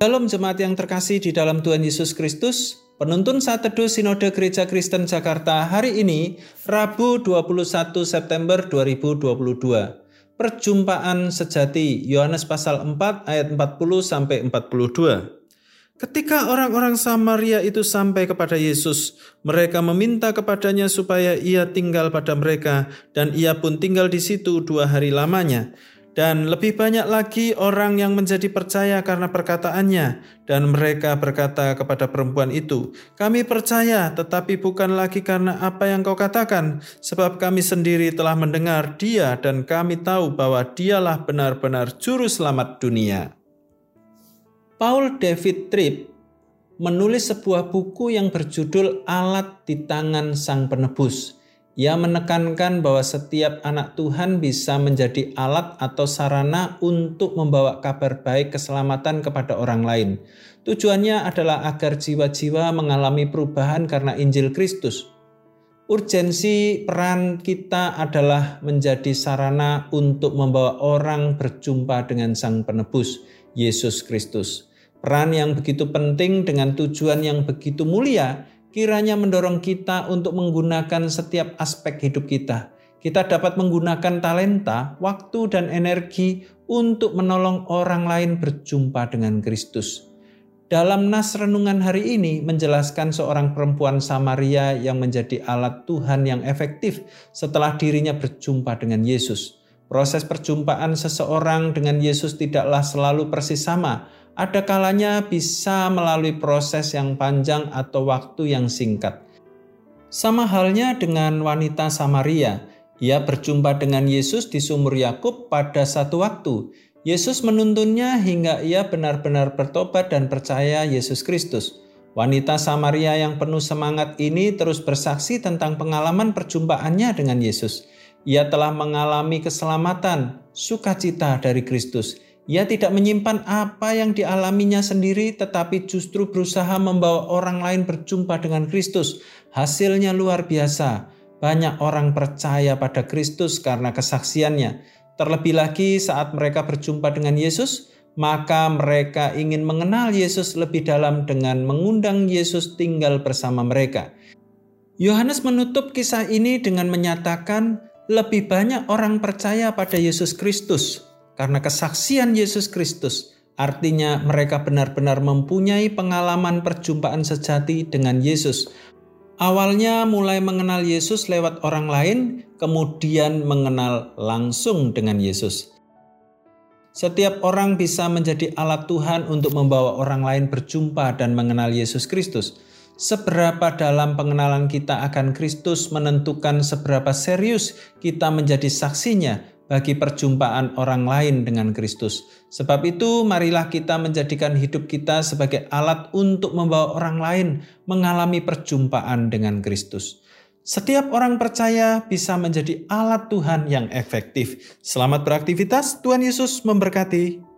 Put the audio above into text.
Dalam jemaat yang terkasih di dalam Tuhan Yesus Kristus, penuntun saat teduh Sinode Gereja Kristen Jakarta hari ini, Rabu 21 September 2022. Perjumpaan sejati Yohanes pasal 4 ayat 40 sampai 42. Ketika orang-orang Samaria itu sampai kepada Yesus, mereka meminta kepadanya supaya ia tinggal pada mereka, dan ia pun tinggal di situ dua hari lamanya. Dan lebih banyak lagi orang yang menjadi percaya karena perkataannya, dan mereka berkata kepada perempuan itu, "Kami percaya, tetapi bukan lagi karena apa yang kau katakan, sebab kami sendiri telah mendengar Dia, dan kami tahu bahwa Dialah benar-benar Juru Selamat dunia." Paul David Tripp menulis sebuah buku yang berjudul Alat di Tangan Sang Penebus. Ia menekankan bahwa setiap anak Tuhan bisa menjadi alat atau sarana untuk membawa kabar baik keselamatan kepada orang lain. Tujuannya adalah agar jiwa-jiwa mengalami perubahan karena Injil Kristus. Urgensi peran kita adalah menjadi sarana untuk membawa orang berjumpa dengan Sang Penebus, Yesus Kristus. Peran yang begitu penting dengan tujuan yang begitu mulia kiranya mendorong kita untuk menggunakan setiap aspek hidup kita. Kita dapat menggunakan talenta, waktu, dan energi untuk menolong orang lain berjumpa dengan Kristus. Dalam nas renungan hari ini menjelaskan seorang perempuan Samaria yang menjadi alat Tuhan yang efektif setelah dirinya berjumpa dengan Yesus. Proses perjumpaan seseorang dengan Yesus tidaklah selalu persis sama, ada kalanya bisa melalui proses yang panjang atau waktu yang singkat. Sama halnya dengan wanita Samaria, ia berjumpa dengan Yesus di sumur Yakub pada satu waktu. Yesus menuntunnya hingga ia benar-benar bertobat dan percaya Yesus Kristus. Wanita Samaria yang penuh semangat ini terus bersaksi tentang pengalaman perjumpaannya dengan Yesus. Ia telah mengalami keselamatan, sukacita dari Kristus. Ia tidak menyimpan apa yang dialaminya sendiri, tetapi justru berusaha membawa orang lain berjumpa dengan Kristus. Hasilnya luar biasa. Banyak orang percaya pada Kristus karena kesaksiannya. Terlebih lagi, saat mereka berjumpa dengan Yesus, maka mereka ingin mengenal Yesus lebih dalam dengan mengundang Yesus tinggal bersama mereka. Yohanes menutup kisah ini dengan menyatakan, lebih banyak orang percaya pada Yesus Kristus karena kesaksian Yesus Kristus. Artinya mereka benar-benar mempunyai pengalaman perjumpaan sejati dengan Yesus. Awalnya mulai mengenal Yesus lewat orang lain, kemudian mengenal langsung dengan Yesus. Setiap orang bisa menjadi alat Tuhan untuk membawa orang lain berjumpa dan mengenal Yesus Kristus. Seberapa dalam pengenalan kita akan Kristus menentukan seberapa serius kita menjadi saksinya bagi perjumpaan orang lain dengan Kristus. Sebab itu, marilah kita menjadikan hidup kita sebagai alat untuk membawa orang lain mengalami perjumpaan dengan Kristus. Setiap orang percaya bisa menjadi alat Tuhan yang efektif. Selamat beraktivitas, Tuhan Yesus memberkati.